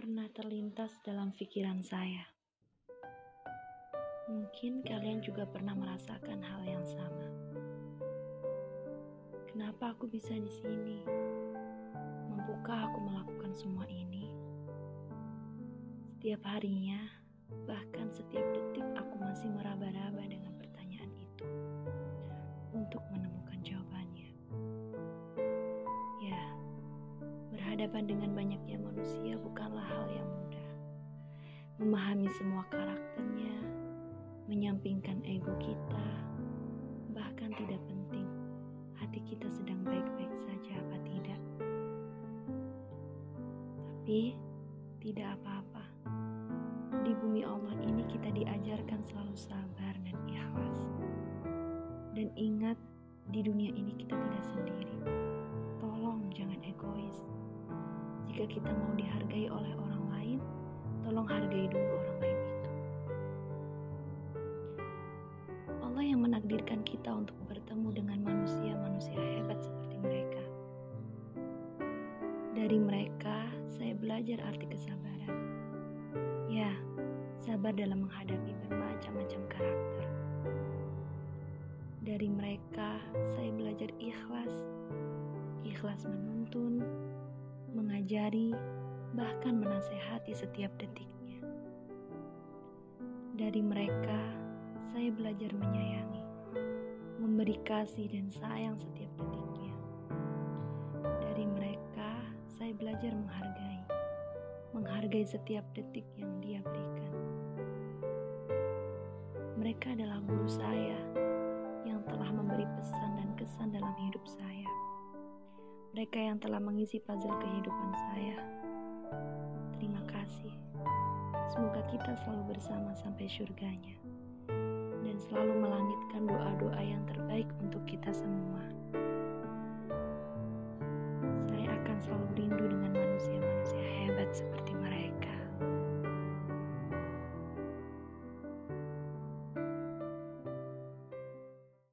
pernah terlintas dalam pikiran saya. Mungkin kalian juga pernah merasakan hal yang sama. Kenapa aku bisa di sini? Mampukah aku melakukan semua ini? Setiap harinya, bahkan setiap detik aku masih meraba-raba berhadapan dengan banyaknya manusia bukanlah hal yang mudah. Memahami semua karakternya, menyampingkan ego kita, bahkan tidak penting hati kita sedang baik-baik saja apa tidak. Tapi tidak apa-apa. Di bumi Allah ini kita diajarkan selalu sabar dan ikhlas. Dan ingat, di dunia ini kita tidak sendiri. Jika kita mau dihargai oleh orang lain, tolong hargai dulu orang lain itu. Allah yang menakdirkan kita untuk bertemu dengan manusia-manusia hebat seperti mereka. Dari mereka, saya belajar arti kesabaran. Ya, sabar dalam menghadapi bermacam-macam karakter. Dari mereka, saya belajar ikhlas, ikhlas menuntun, mengajari, bahkan menasehati setiap detiknya. Dari mereka, saya belajar menyayangi, memberi kasih dan sayang setiap detiknya. Dari mereka, saya belajar menghargai, menghargai setiap detik yang dia berikan. Mereka adalah guru saya yang telah memberi pesan dan kesan dalam hidup saya. Mereka yang telah mengisi puzzle kehidupan saya. Terima kasih. Semoga kita selalu bersama sampai surganya dan selalu melangitkan doa-doa yang terbaik untuk kita semua.